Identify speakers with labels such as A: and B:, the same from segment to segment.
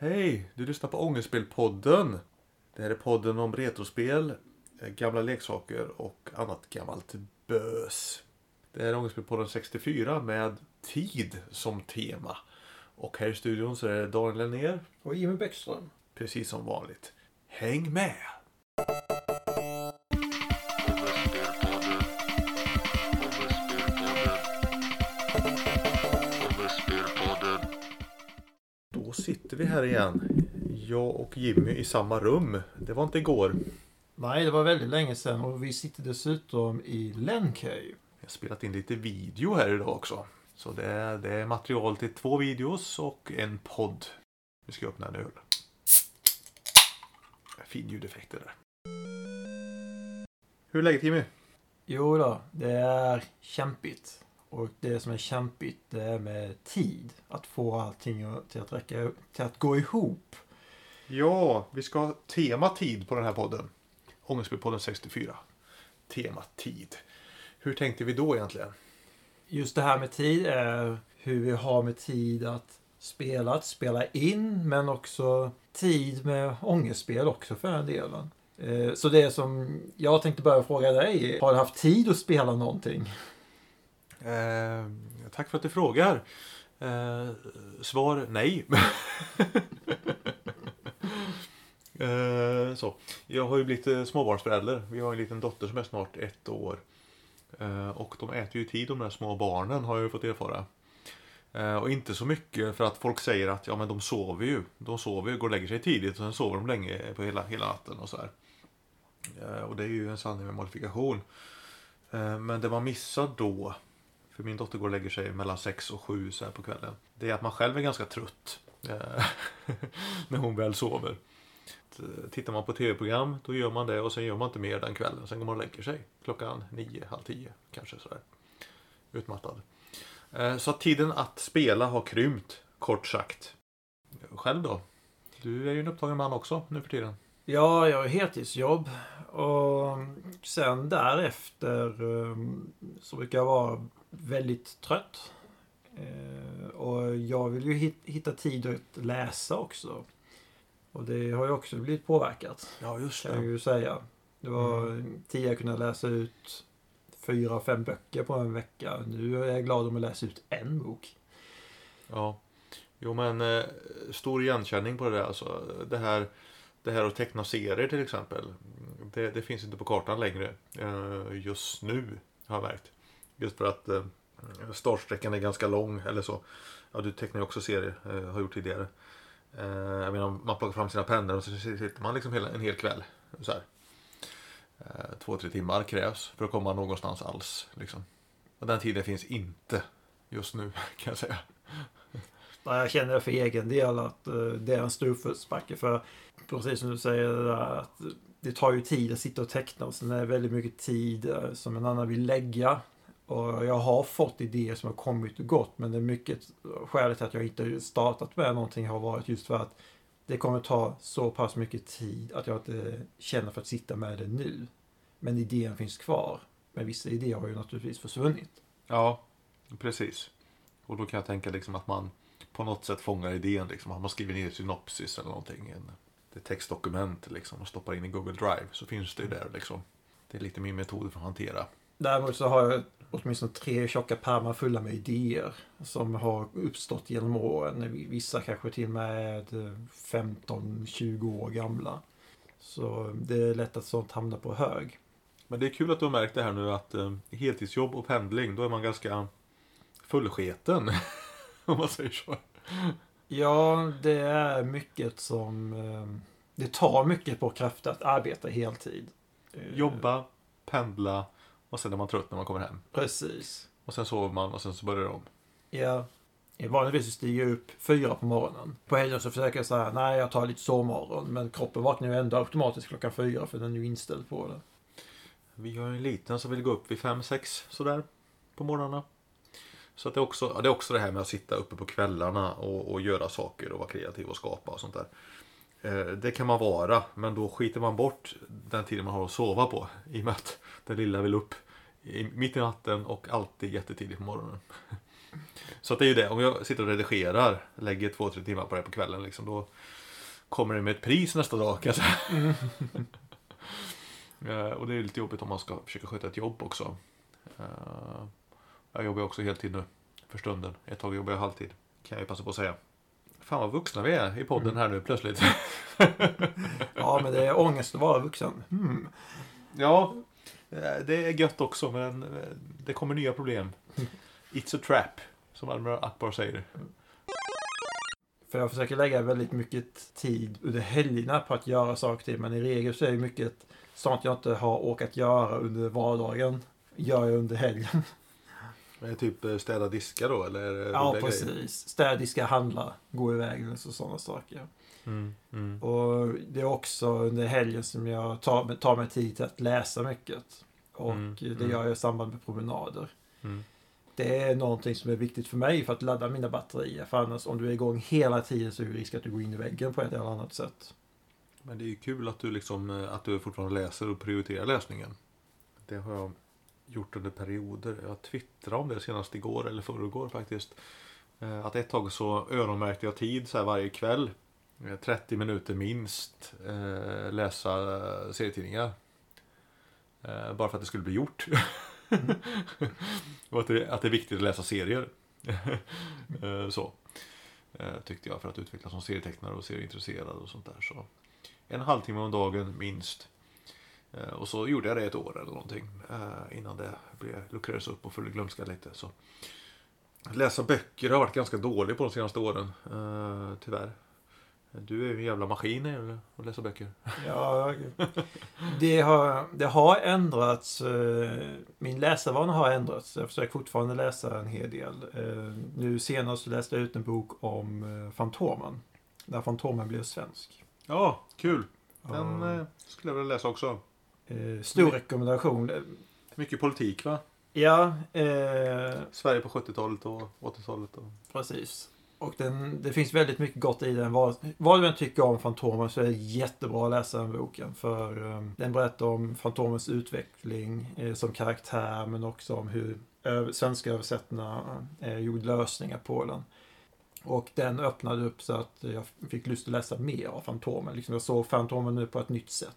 A: Hej! Du lyssnar på Ångestspelpodden. Det här är podden om retrospel, eh, gamla leksaker och annat gammalt bös. Det är Ångestspelpodden 64 med tid som tema. Och här i studion så är det Daniel Lennér,
B: Och Jimmy Bäckström.
A: precis som vanligt. Häng med! Sitter vi här igen. Jag och Jimmy i samma rum. Det var inte igår.
B: Nej, det var väldigt länge sedan och vi sitter dessutom i Lencave.
A: Jag har spelat in lite video här idag också. Så det är, det är material till två videos och en podd. Vi ska öppna en öl. Fin ljudeffekt det där. Hur är läget Jimmy?
B: Jo då, det är kämpigt. Och det som är kämpigt det är med tid. Att få allting till att räcka, till att gå ihop.
A: Ja, vi ska ha tema tid på den här podden. Ångestspelpodden 64. Tema tid. Hur tänkte vi då egentligen?
B: Just det här med tid är hur vi har med tid att spela, att spela in, men också tid med ångestspel också för den delen. Eh, Så det som jag tänkte börja fråga dig, har du haft tid att spela någonting?
A: Eh, tack för att du frågar. Eh, svar nej. eh, så. Jag har ju blivit eh, småbarnsförälder. Vi har en liten dotter som är snart ett år. Eh, och de äter ju tid de där små barnen har jag ju fått erfara. Eh, och inte så mycket för att folk säger att ja men de sover ju. De sover ju, går och lägger sig tidigt och sen sover de länge på hela, hela natten och så här. Eh, och det är ju en sanning med modifikation. Eh, men det man missar då för min dotter går och lägger sig mellan sex och sju så här på kvällen. Det är att man själv är ganska trött. Eh, när hon väl sover. Tittar man på tv-program då gör man det och sen gör man inte mer den kvällen. Sen går man och lägger sig klockan nio, halv tio kanske sådär. Utmattad. Eh, så att tiden att spela har krympt kort sagt. Själv då? Du är ju en upptagen man också nu för tiden.
B: Ja, jag har heltidsjobb. Och sen därefter eh, så brukar jag vara väldigt trött. Eh, och jag vill ju hit- hitta tid att läsa också. Och det har ju också blivit påverkat,
A: Ja just
B: kan jag ju säga. Det var tidigare kunde jag läsa ut fyra, fem böcker på en vecka. Nu är jag glad om jag läser ut en bok.
A: Ja. Jo men eh, stor igenkänning på det där alltså. Det här, det här att teckna serier till exempel. Det, det finns inte på kartan längre. Eh, just nu har jag märkt. Just för att eh, startsträckan är ganska lång eller så. Ja du tecknar ju också serier, eh, har gjort tidigare. Eh, jag menar man plockar fram sina pennor och så sitter man liksom hela, en hel kväll. Så här. Eh, två, tre timmar krävs för att komma någonstans alls. Liksom. Och den tiden finns inte just nu kan jag säga.
B: Ja, Jag känner för egen del att eh, det är en stor uppförsbacke. För precis som du säger, det, där, att det tar ju tid att sitta och teckna. Och sen är det väldigt mycket tid eh, som en annan vill lägga. Och jag har fått idéer som har kommit och gått. Men det är mycket skälet till att jag inte startat med någonting har varit just för att det kommer ta så pass mycket tid att jag inte känner för att sitta med det nu. Men idén finns kvar. Men vissa idéer har ju naturligtvis försvunnit.
A: Ja, precis. Och då kan jag tänka liksom att man på något sätt fångar idén. Liksom. Att man skriver ner synopsis eller någonting. En, det är textdokument liksom, och stoppar in i Google Drive. Så finns det ju där liksom. Det är lite min metod för att hantera.
B: Däremot så har jag åtminstone tre tjocka pärmar fulla med idéer som har uppstått genom åren. Vissa kanske till och med är 15-20 år gamla. Så det är lätt att sånt hamnar på hög.
A: Men det är kul att du har märkt det här nu att eh, heltidsjobb och pendling, då är man ganska fullsketen. Om man säger så.
B: Ja, det är mycket som... eh, Det tar mycket på krafter att arbeta heltid.
A: Jobba, pendla och sen är man trött när man kommer hem.
B: Precis.
A: Och sen sover man och sen så börjar det om.
B: Ja. Vanligtvis stiger jag upp fyra på morgonen. På helgen så försöker jag säga nej jag tar lite sovmorgon. Men kroppen vaknar ju ändå automatiskt klockan fyra för den är ju inställd på det.
A: Vi har en liten som vill gå upp vid 5-6 sådär på morgnarna. Så att det, är också, det är också det här med att sitta uppe på kvällarna och, och göra saker och vara kreativ och skapa och sånt där. Eh, det kan man vara, men då skiter man bort den tiden man har att sova på. I och med att den lilla vill upp i, mitt i natten och alltid jättetidigt på morgonen. Så det är ju det, om jag sitter och redigerar, lägger två, tre timmar på det på kvällen liksom, då kommer det med ett pris nästa dag kan säga.
B: Mm.
A: Eh, och det är lite jobbigt om man ska försöka sköta ett jobb också. Eh, Jag jobbar också heltid nu, för stunden. Ett tag jobbar jag halvtid, kan jag ju passa på att säga. Fan vad vuxna vi är i podden här nu plötsligt.
B: Ja, men det är ångest att vara vuxen. Hmm.
A: Ja, eh, det är gött också, men eh, det kommer nya problem. It's a trap, som Almar Akbar säger.
B: För jag försöker lägga väldigt mycket tid under helgerna på att göra saker ting. Men i regel så är det mycket sånt jag inte har orkat göra under vardagen. Gör jag under helgen.
A: Är det typ eh, städa diskar då, eller?
B: Ja,
A: roliga grejer?
B: precis. Städiska, handla, gå iväg och så, sådana saker.
A: Mm, mm.
B: Och det är också under helgen som jag tar, tar mig tid till att läsa mycket. Och
A: Mm,
B: det
A: mm.
B: gör jag i samband med promenader.
A: Mm.
B: Det är någonting som är viktigt för mig för att ladda mina batterier. För annars om du är igång hela tiden så är det risk att du går in i väggen på ett eller annat sätt.
A: Men det är ju kul att du, liksom, eh, att du fortfarande läser och prioriterar läsningen. Det har jag gjort under perioder. Jag twittrade om det senast igår eller förrgår faktiskt. Eh, Att ett tag så öronmärkte jag tid så här varje kväll. eh, 30 minuter minst eh, läsa eh, serietidningar. Eh, Bara för att det skulle bli gjort. och att det, att det är viktigt att läsa serier. Eh, så. Eh, Tyckte jag för att utvecklas som serietecknare och serieintresserad och sånt där. Så en halvtimme om dagen minst. Eh, Och så gjorde jag det ett år eller någonting. eh, Innan det blev, luckrades upp och föll i glömska lite. Så. Läsa böcker har varit ganska dålig på de senaste åren. eh, Tyvärr. Du är ju en jävla maskin eller, att läsa böcker.
B: Ja, det har, det har ändrats. Min läsarvana har ändrats. Jag försöker fortfarande läsa en hel del. Nu senast läste jag ut en bok om Fantomen. Där Fantomen blev svensk.
A: Ja, kul. Den skulle jag vilja läsa också.
B: Eh, Stor rekommendation.
A: Mycket politik va?
B: Ja, eh,
A: Sverige på 70-talet och 80-talet. Och...
B: precis. Och den, det finns väldigt mycket gott i den. Vad, vad du än tycker om Fantomen så är det jättebra att läsa den boken. För eh, den berättar om Fantomens utveckling eh, som karaktär men också om hur ö- svenska översättarna eh, gjorde lösningar på den. Och den öppnade upp så att jag fick lust att läsa mer av Fantomen. Liksom jag såg Fantomen nu på ett nytt sätt.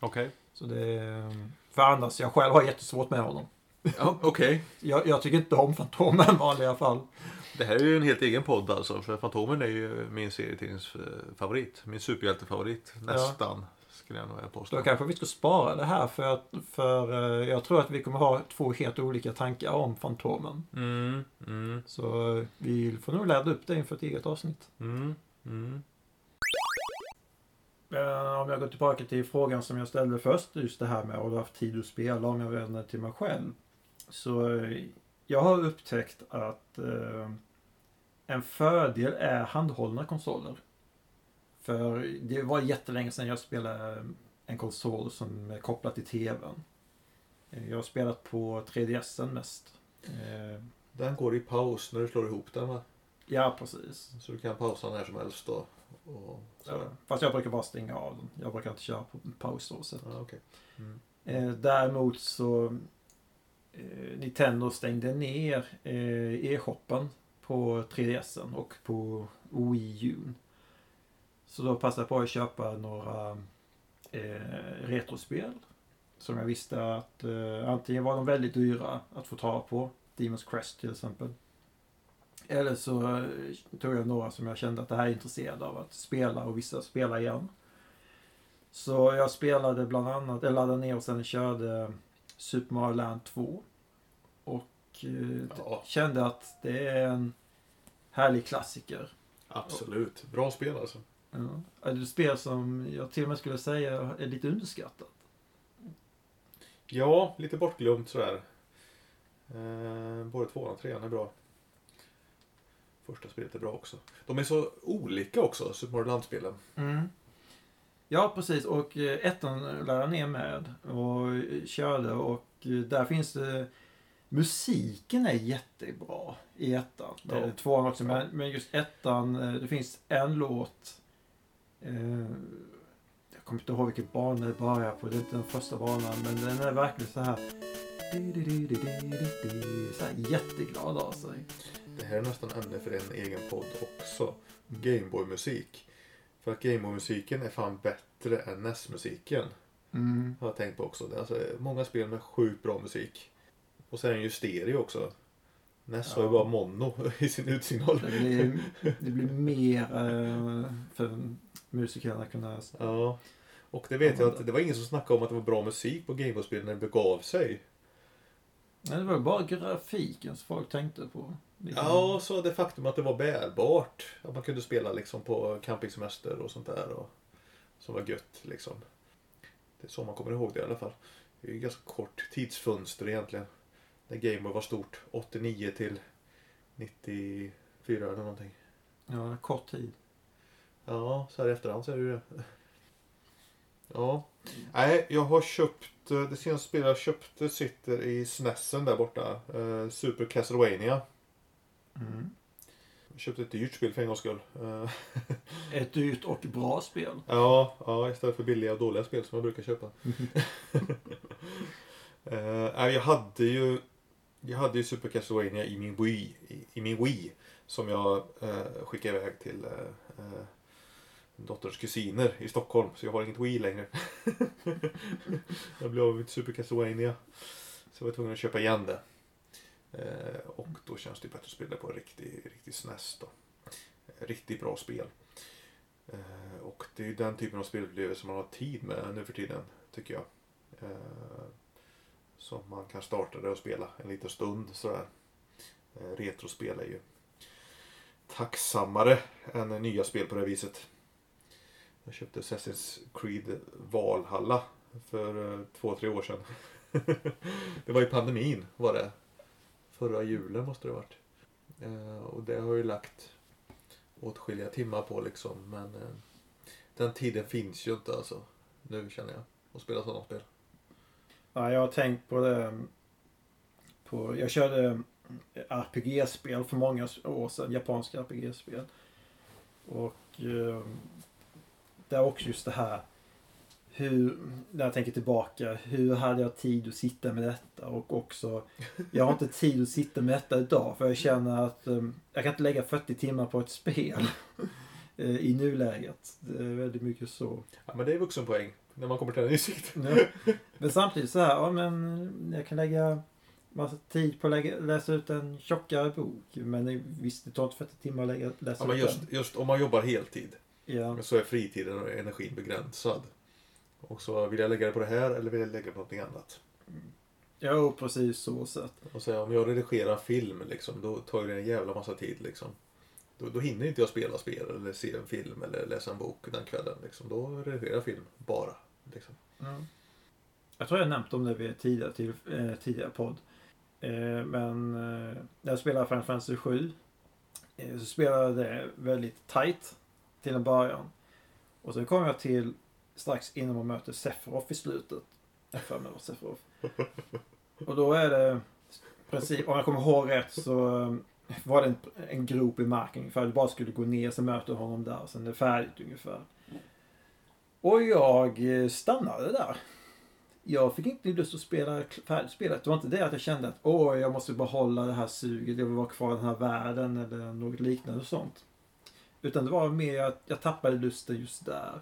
A: Okej.
B: Så det är, För annars, jag själv har jättesvårt med honom.
A: Ja, Okej.
B: Jag, jag tycker inte om Fantomen i vanliga fall.
A: Det här är ju en helt egen podd alltså. För Fantomen är ju min serietidningsfavorit. Min superhjältefavorit. Nästan. Skulle jag nog vilja påstå.
B: Då kanske vi ska spara det här för att för eh, jag tror att vi kommer ha två helt olika tankar om Fantomen.
A: Mm, mm,
B: Så eh, vi får nog ladda upp det inför ett eget avsnitt.
A: mm, mm.
B: Eh, Om jag går tillbaka till frågan som jag ställde först, just det här med att ha haft tid att spela om jag vänder till mig själv. Så eh, jag har upptäckt att eh, en fördel är handhållna konsoler. För det var jättelänge sedan jag spelade en konsol som är kopplad till TVn. Eh, Jag har spelat på 3DSen mest. Eh,
A: Den går i paus när du slår ihop den va?
B: Ja, precis.
A: Så du kan pausa när som helst då. Och så.
B: Ja, fast jag brukar bara stänga av den. Jag brukar inte köra på paus. Så.
A: Ja, okej. Mm.
B: Eh, däremot så eh, Nintendo stängde ner eh, e-shoppen på 3DSen och på Wii U. Så då passade jag på att köpa några eh, retrospel. Som jag visste att eh, antingen var de väldigt dyra att få tag på. Demon's Crest till exempel. Eller så eh, tog jag några som jag kände att det här är intresserad av att spela och vissa spela igen. Så jag spelade bland annat, eller laddade ner och sen körde Super Mario Land 2. Och eh,
A: Ja.
B: kände att det är en härlig klassiker.
A: Absolut. Bra spel alltså.
B: Ja. Ett spel som jag till och med skulle säga är lite underskattat.
A: Ja, lite bortglömt sådär. Eh, både tvåan och trean är bra. Första spelet är bra också. De är så olika också, Super Mario Land-spelen.
B: Mm. Ja, precis. Och eh, ettan laddade ner med och eh, körde och eh, där finns det Musiken är jättebra i ettan.
A: Ja.
B: Ja. Tvåan också, men, men just ettan, eh, det finns en låt eh, Jag kommer inte ihåg vilket bana det börjar på, det är inte den första banan, men den är verkligen så här så här jätteglad av sig.
A: Det här är nästan ämne för en egen podd också. Gameboy-musik. För att Gameboy-musiken är fan bättre än NES-musiken.
B: Mm.
A: Har jag tänkt på också. Det är alltså många spel med sjukt bra musik. Och så är den ju stereo också. NES har ju
B: Ja.
A: bara mono i sin utsignal.
B: Det blir, det blir mer eh, för musikerna att kunna...
A: Ja. Och det vet jag att det var ingen som snackade om att det var bra musik på Gameboy-spel när det begav sig.
B: Nej, det var bara grafiken som folk tänkte på. Liksom.
A: Ja, så det faktum att det var bärbart. Att man kunde spela liksom på campingsemester och sånt där. Och, som var gött liksom. Det är så man kommer ihåg det i alla fall. Det är ju ganska kort tidsfönster egentligen. När Gameboy var stort. 89 till 94 eller någonting.
B: Ja, kort tid.
A: Ja, så här i efterhand så är det ju det. Ja. Nej, jag har köpt, eh, det senaste spelet jag köpte sitter i SNESen där borta. Eh, Super Castlevania.
B: Mm.
A: Jag köpte ett dyrt spel för en gångs skull. Eh,
B: Ett dyrt och bra spel.
A: ja, ja, istället för billiga och dåliga spel som jag brukar köpa. Eh, jag hade ju jag hade ju Super Castlevania i min Wii, i, i min Wii som jag eh, skickade iväg till eh, eh, min dotters kusiner i Stockholm. Så jag har inget Wii längre. jag blev av med mitt Super Castlevania. Så jag var tvungen att köpa igen det. Eh, och då känns det bättre att spela på en riktig, riktig SNES då. Eh, riktigt bra spel. Eh, och det är ju den typen av spelupplevelser man har tid med nu för tiden, tycker jag. Eh, som man kan starta det och spela en liten stund sådär. Eh, retrospel är ju tacksammare än nya spel på det viset. Jag köpte Assassin's Creed Valhalla för eh, två, tre år sedan. det var i pandemin var det. Förra julen måste det ha varit. Eh, och det har jag ju lagt åtskilliga timmar på liksom. Men eh, den tiden finns ju inte alltså. Nu känner jag. Att spela sådana spel.
B: Ja, jag har tänkt på det. Mm, på, jag körde eh, RPG-spel för många år sedan. Japanska RPG-spel. Och eh, det är också just det här. Hur, när jag tänker tillbaka. Hur hade jag tid att sitta med detta? Och också. Jag har inte tid att sitta med detta idag. För jag känner att eh, jag kan inte lägga 40 timmar på ett spel. eh, I nuläget. Det är väldigt mycket så.
A: Ja men det är vuxenpoäng. När man kommer till den insikten.
B: Ja. Men samtidigt så här, ja men jag kan lägga massa tid på att lägga, läsa ut en tjockare bok. Men det- visst, det tar inte 40 timmar att lägga, läsa
A: Ja, men
B: ut
A: just, just om man jobbar heltid.
B: den. Ja.
A: Så är fritiden och energin begränsad. Och så vill jag lägga det på det här eller vill jag lägga det på någonting annat.
B: Jo, precis så sett.
A: Och så om jag redigerar film liksom, då tar det en jävla massa tid liksom. Då, då hinner inte jag spela spel eller se en film eller läsa en bok den kvällen. Liksom. Då redigerar jag film bara. Liksom.
B: Mm. Jag tror jag nämnt om det vid tidigare, till, eh, tidigare podd. Eh, men eh, när jag spelade Final Fantasy 7 eh, så spelade jag det väldigt tight till en början. Och sen kom jag till strax innan man möter Sephiroth i slutet. Jag har för mig det var Och då är det i princip, om jag kommer ihåg rätt så um, var det en, en grop i marken ungefär. Du bara skulle gå ner så möter du honom där och sen är det färdigt ungefär. Och jag eh, stannade där. Jag fick inte lust att spela färdigt spelet. Det var inte det att jag kände att åh, jag måste behålla det här suget, jag vill vara kvar i den här världen eller något liknande och sånt. Utan det var mer att jag tappade lusten just där.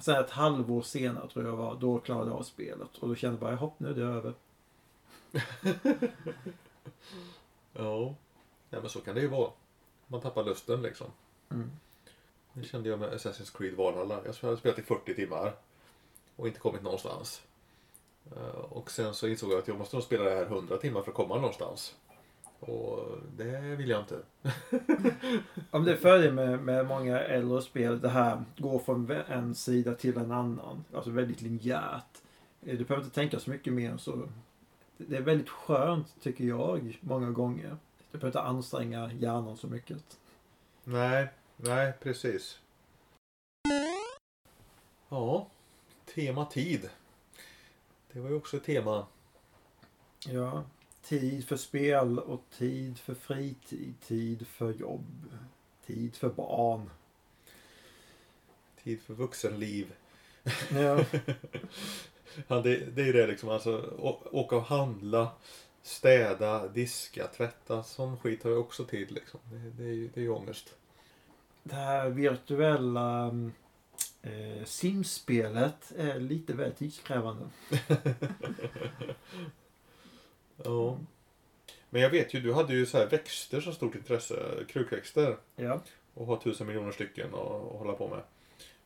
B: Sen ett halvår senare tror jag var, då klarade jag av spelet. Och då kände jag bara, hopp nu är det över.
A: Ja. ja, men så kan det ju vara. Man tappar lusten liksom.
B: Mm.
A: Det kände jag med Assassin's Creed Valhalla. Jag hade spelat i 40 timmar. Och inte kommit någonstans. Eh, Och sen så insåg jag att jag måste nog spela det här 100 timmar för att komma någonstans. Och det vill jag inte.
B: Om det fördel med, med många äldre spel, det här går från en sida till en annan. Alltså väldigt linjärt. Eh, Du behöver inte tänka så mycket mer så. Det är väldigt skönt, tycker jag, många gånger. Du behöver inte anstränga hjärnan så mycket.
A: Nej, nej precis. Ja, tema tid. Det var ju också ett tema.
B: Ja. Tid för spel och tid för fritid. Tid för jobb. Tid för barn.
A: Tid för vuxenliv.
B: Ja.
A: Ja, det, det är ju det liksom. Alltså, åka och handla. städa, diska, tvätta. Sån skit har jag också tid liksom. Det, det, är ju- det är ju ångest.
B: Det här virtuella mm, eh, simspelet är lite väl tidskrävande.
A: Ja. Men jag vet ju, du hade ju så här växter som stort intresse. Krukväxter.
B: Ja.
A: Och har tusen miljoner stycken och, och hålla på med.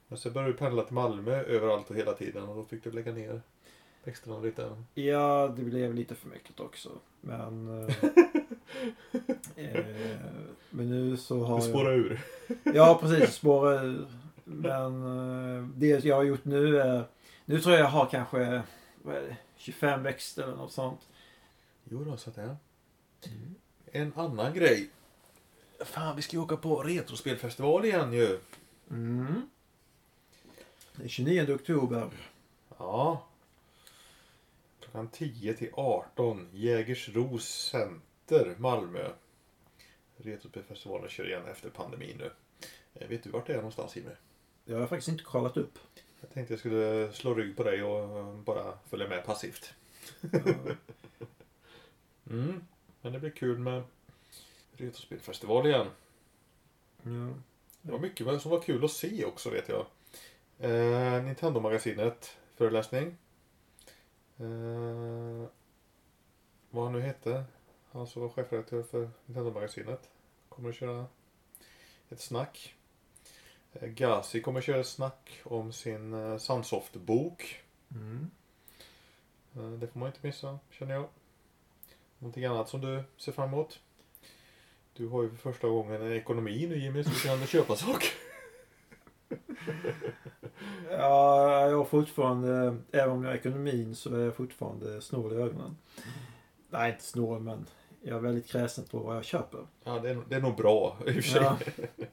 A: Men så började du pendla till Malmö överallt och hela tiden och då fick du lägga ner växterna lite.
B: Ja, det blev lite för mycket också. Men... Eh, eh, men nu så har
A: Du spårade ur.
B: jag... Ja, precis. Spåra ur. Men eh, det jag har gjort nu är... Nu tror jag jag har kanske vad är det, 25 växter eller något sånt.
A: Jo då, så att det är. En annan grej. Fan, vi ska ju åka på Retrospelfestival igen ju.
B: Mm. Det är 29 oktober.
A: Ja. Klockan 10 till 18. Jägersros Center, Malmö. Retrospelfestivalen kör igen efter pandemin nu. Eh, Vet du vart det är någonstans Jimmy?
B: Det har jag faktiskt inte kollat upp.
A: Jag tänkte jag skulle slå rygg på dig och bara följa med passivt. Mm. Men det blir kul med Retrospelfestival igen.
B: Ja.
A: Det var mycket som var kul att se också vet jag. Eh, Nintendo-magasinet, föreläsning. Eh, vad han nu hette. Han som var chefredaktör för Nintendo-magasinet. Kommer att köra ett snack. Eh, Gazi kommer att köra ett snack om sin eh, Sunsoft-bok.
B: Mm.
A: Eh, det får man inte missa, känner jag. Någonting annat som du ser fram emot? Du har ju för första gången en ekonomi nu Jimmy, så du kan köpa saker.
B: Ja, jag har fortfarande, även om jag har ekonomin så är jag fortfarande snål i ögonen. Nej, inte snål men jag är väldigt kräsen på vad jag köper.
A: Ja, det är, det är nog bra i och för sig.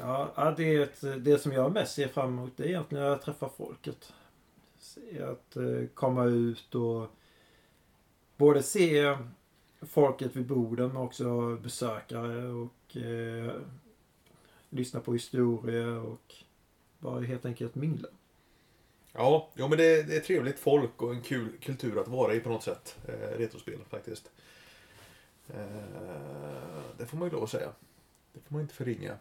B: Ja. Ja, det, är ett, det som jag mest ser fram emot det är egentligen när jag träffar folket. Att eh, komma ut och både se folket vid borden men också besökare och eh, lyssna på historier och bara helt enkelt mingla.
A: Ja, jo, men det, det är trevligt folk och en kul kultur att vara i på något sätt. Eh, retrospel faktiskt. Eh, det får man ju lov att säga. Det får man inte förringa.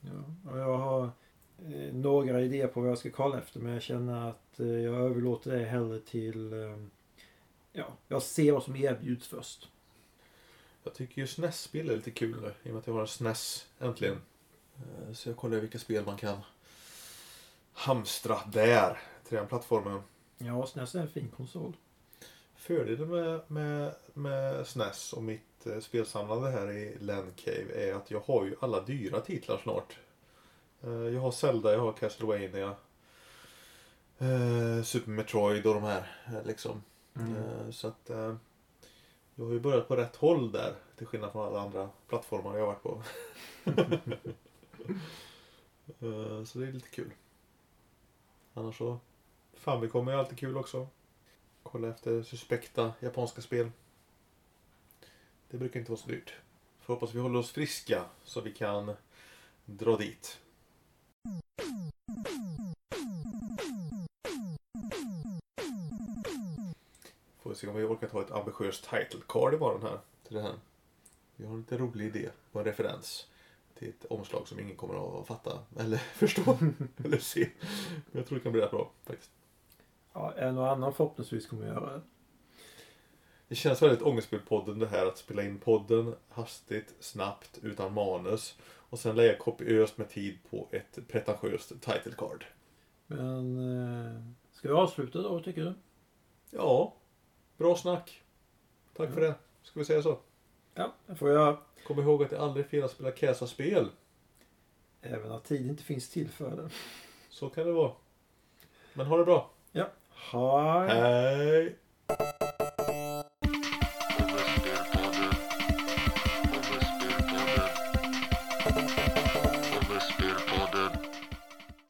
B: Ja, och jag har eh, några idéer på vad jag ska kolla efter men jag känner att eh, jag överlåter det hellre till... Ja, jag ser vad som erbjuds först.
A: Jag tycker ju SNES-spel är lite kul nu, i och med att jag har en SNES äntligen. Eh, Så jag kollar vilka spel man kan hamstra där, till den plattformen.
B: Ja, SNES är en fin konsol.
A: Fördelen med, med, med SNES och mitt eh, spelsamlande här i Land Cave är att jag har ju alla dyra titlar snart. Eh, jag har Zelda, jag har Castlevania, Super Metroid och de här. Liksom. Eh, så att eh, jag har ju börjat på rätt håll där. Till skillnad från alla andra plattformar jag har varit på. Eh, så det är lite kul. Annars så. Famicom är alltid kul också. Kolla efter suspekta japanska spel. Det brukar inte vara så dyrt. Får hoppas vi håller oss friska så vi kan dra dit. Får se om vi orkar ta ett ambitiöst title card imorgon här. Till det här. Vi har en lite rolig idé och en referens. Till ett omslag som ingen kommer att fatta eller förstå eller se. Men jag tror det kan bli rätt bra faktiskt.
B: Ja, en och annan förhoppningsvis kommer jag göra det.
A: Det känns väldigt ångestfyllt-podden det här att spela in podden hastigt, snabbt, utan manus. Och sen lägga kopiöst med tid på ett pretentiöst title card.
B: Men eh, ska vi avsluta då tycker du?
A: Ja, bra snack. Tack
B: Ja.
A: för det. Ska vi säga så?
B: Ja, det får jag.
A: Kom ihåg att det aldrig är fel att spela Käsa-spel.
B: Även att tid inte finns till för det.
A: Så kan det vara. Men ha det bra.
B: Hej!
A: Hej!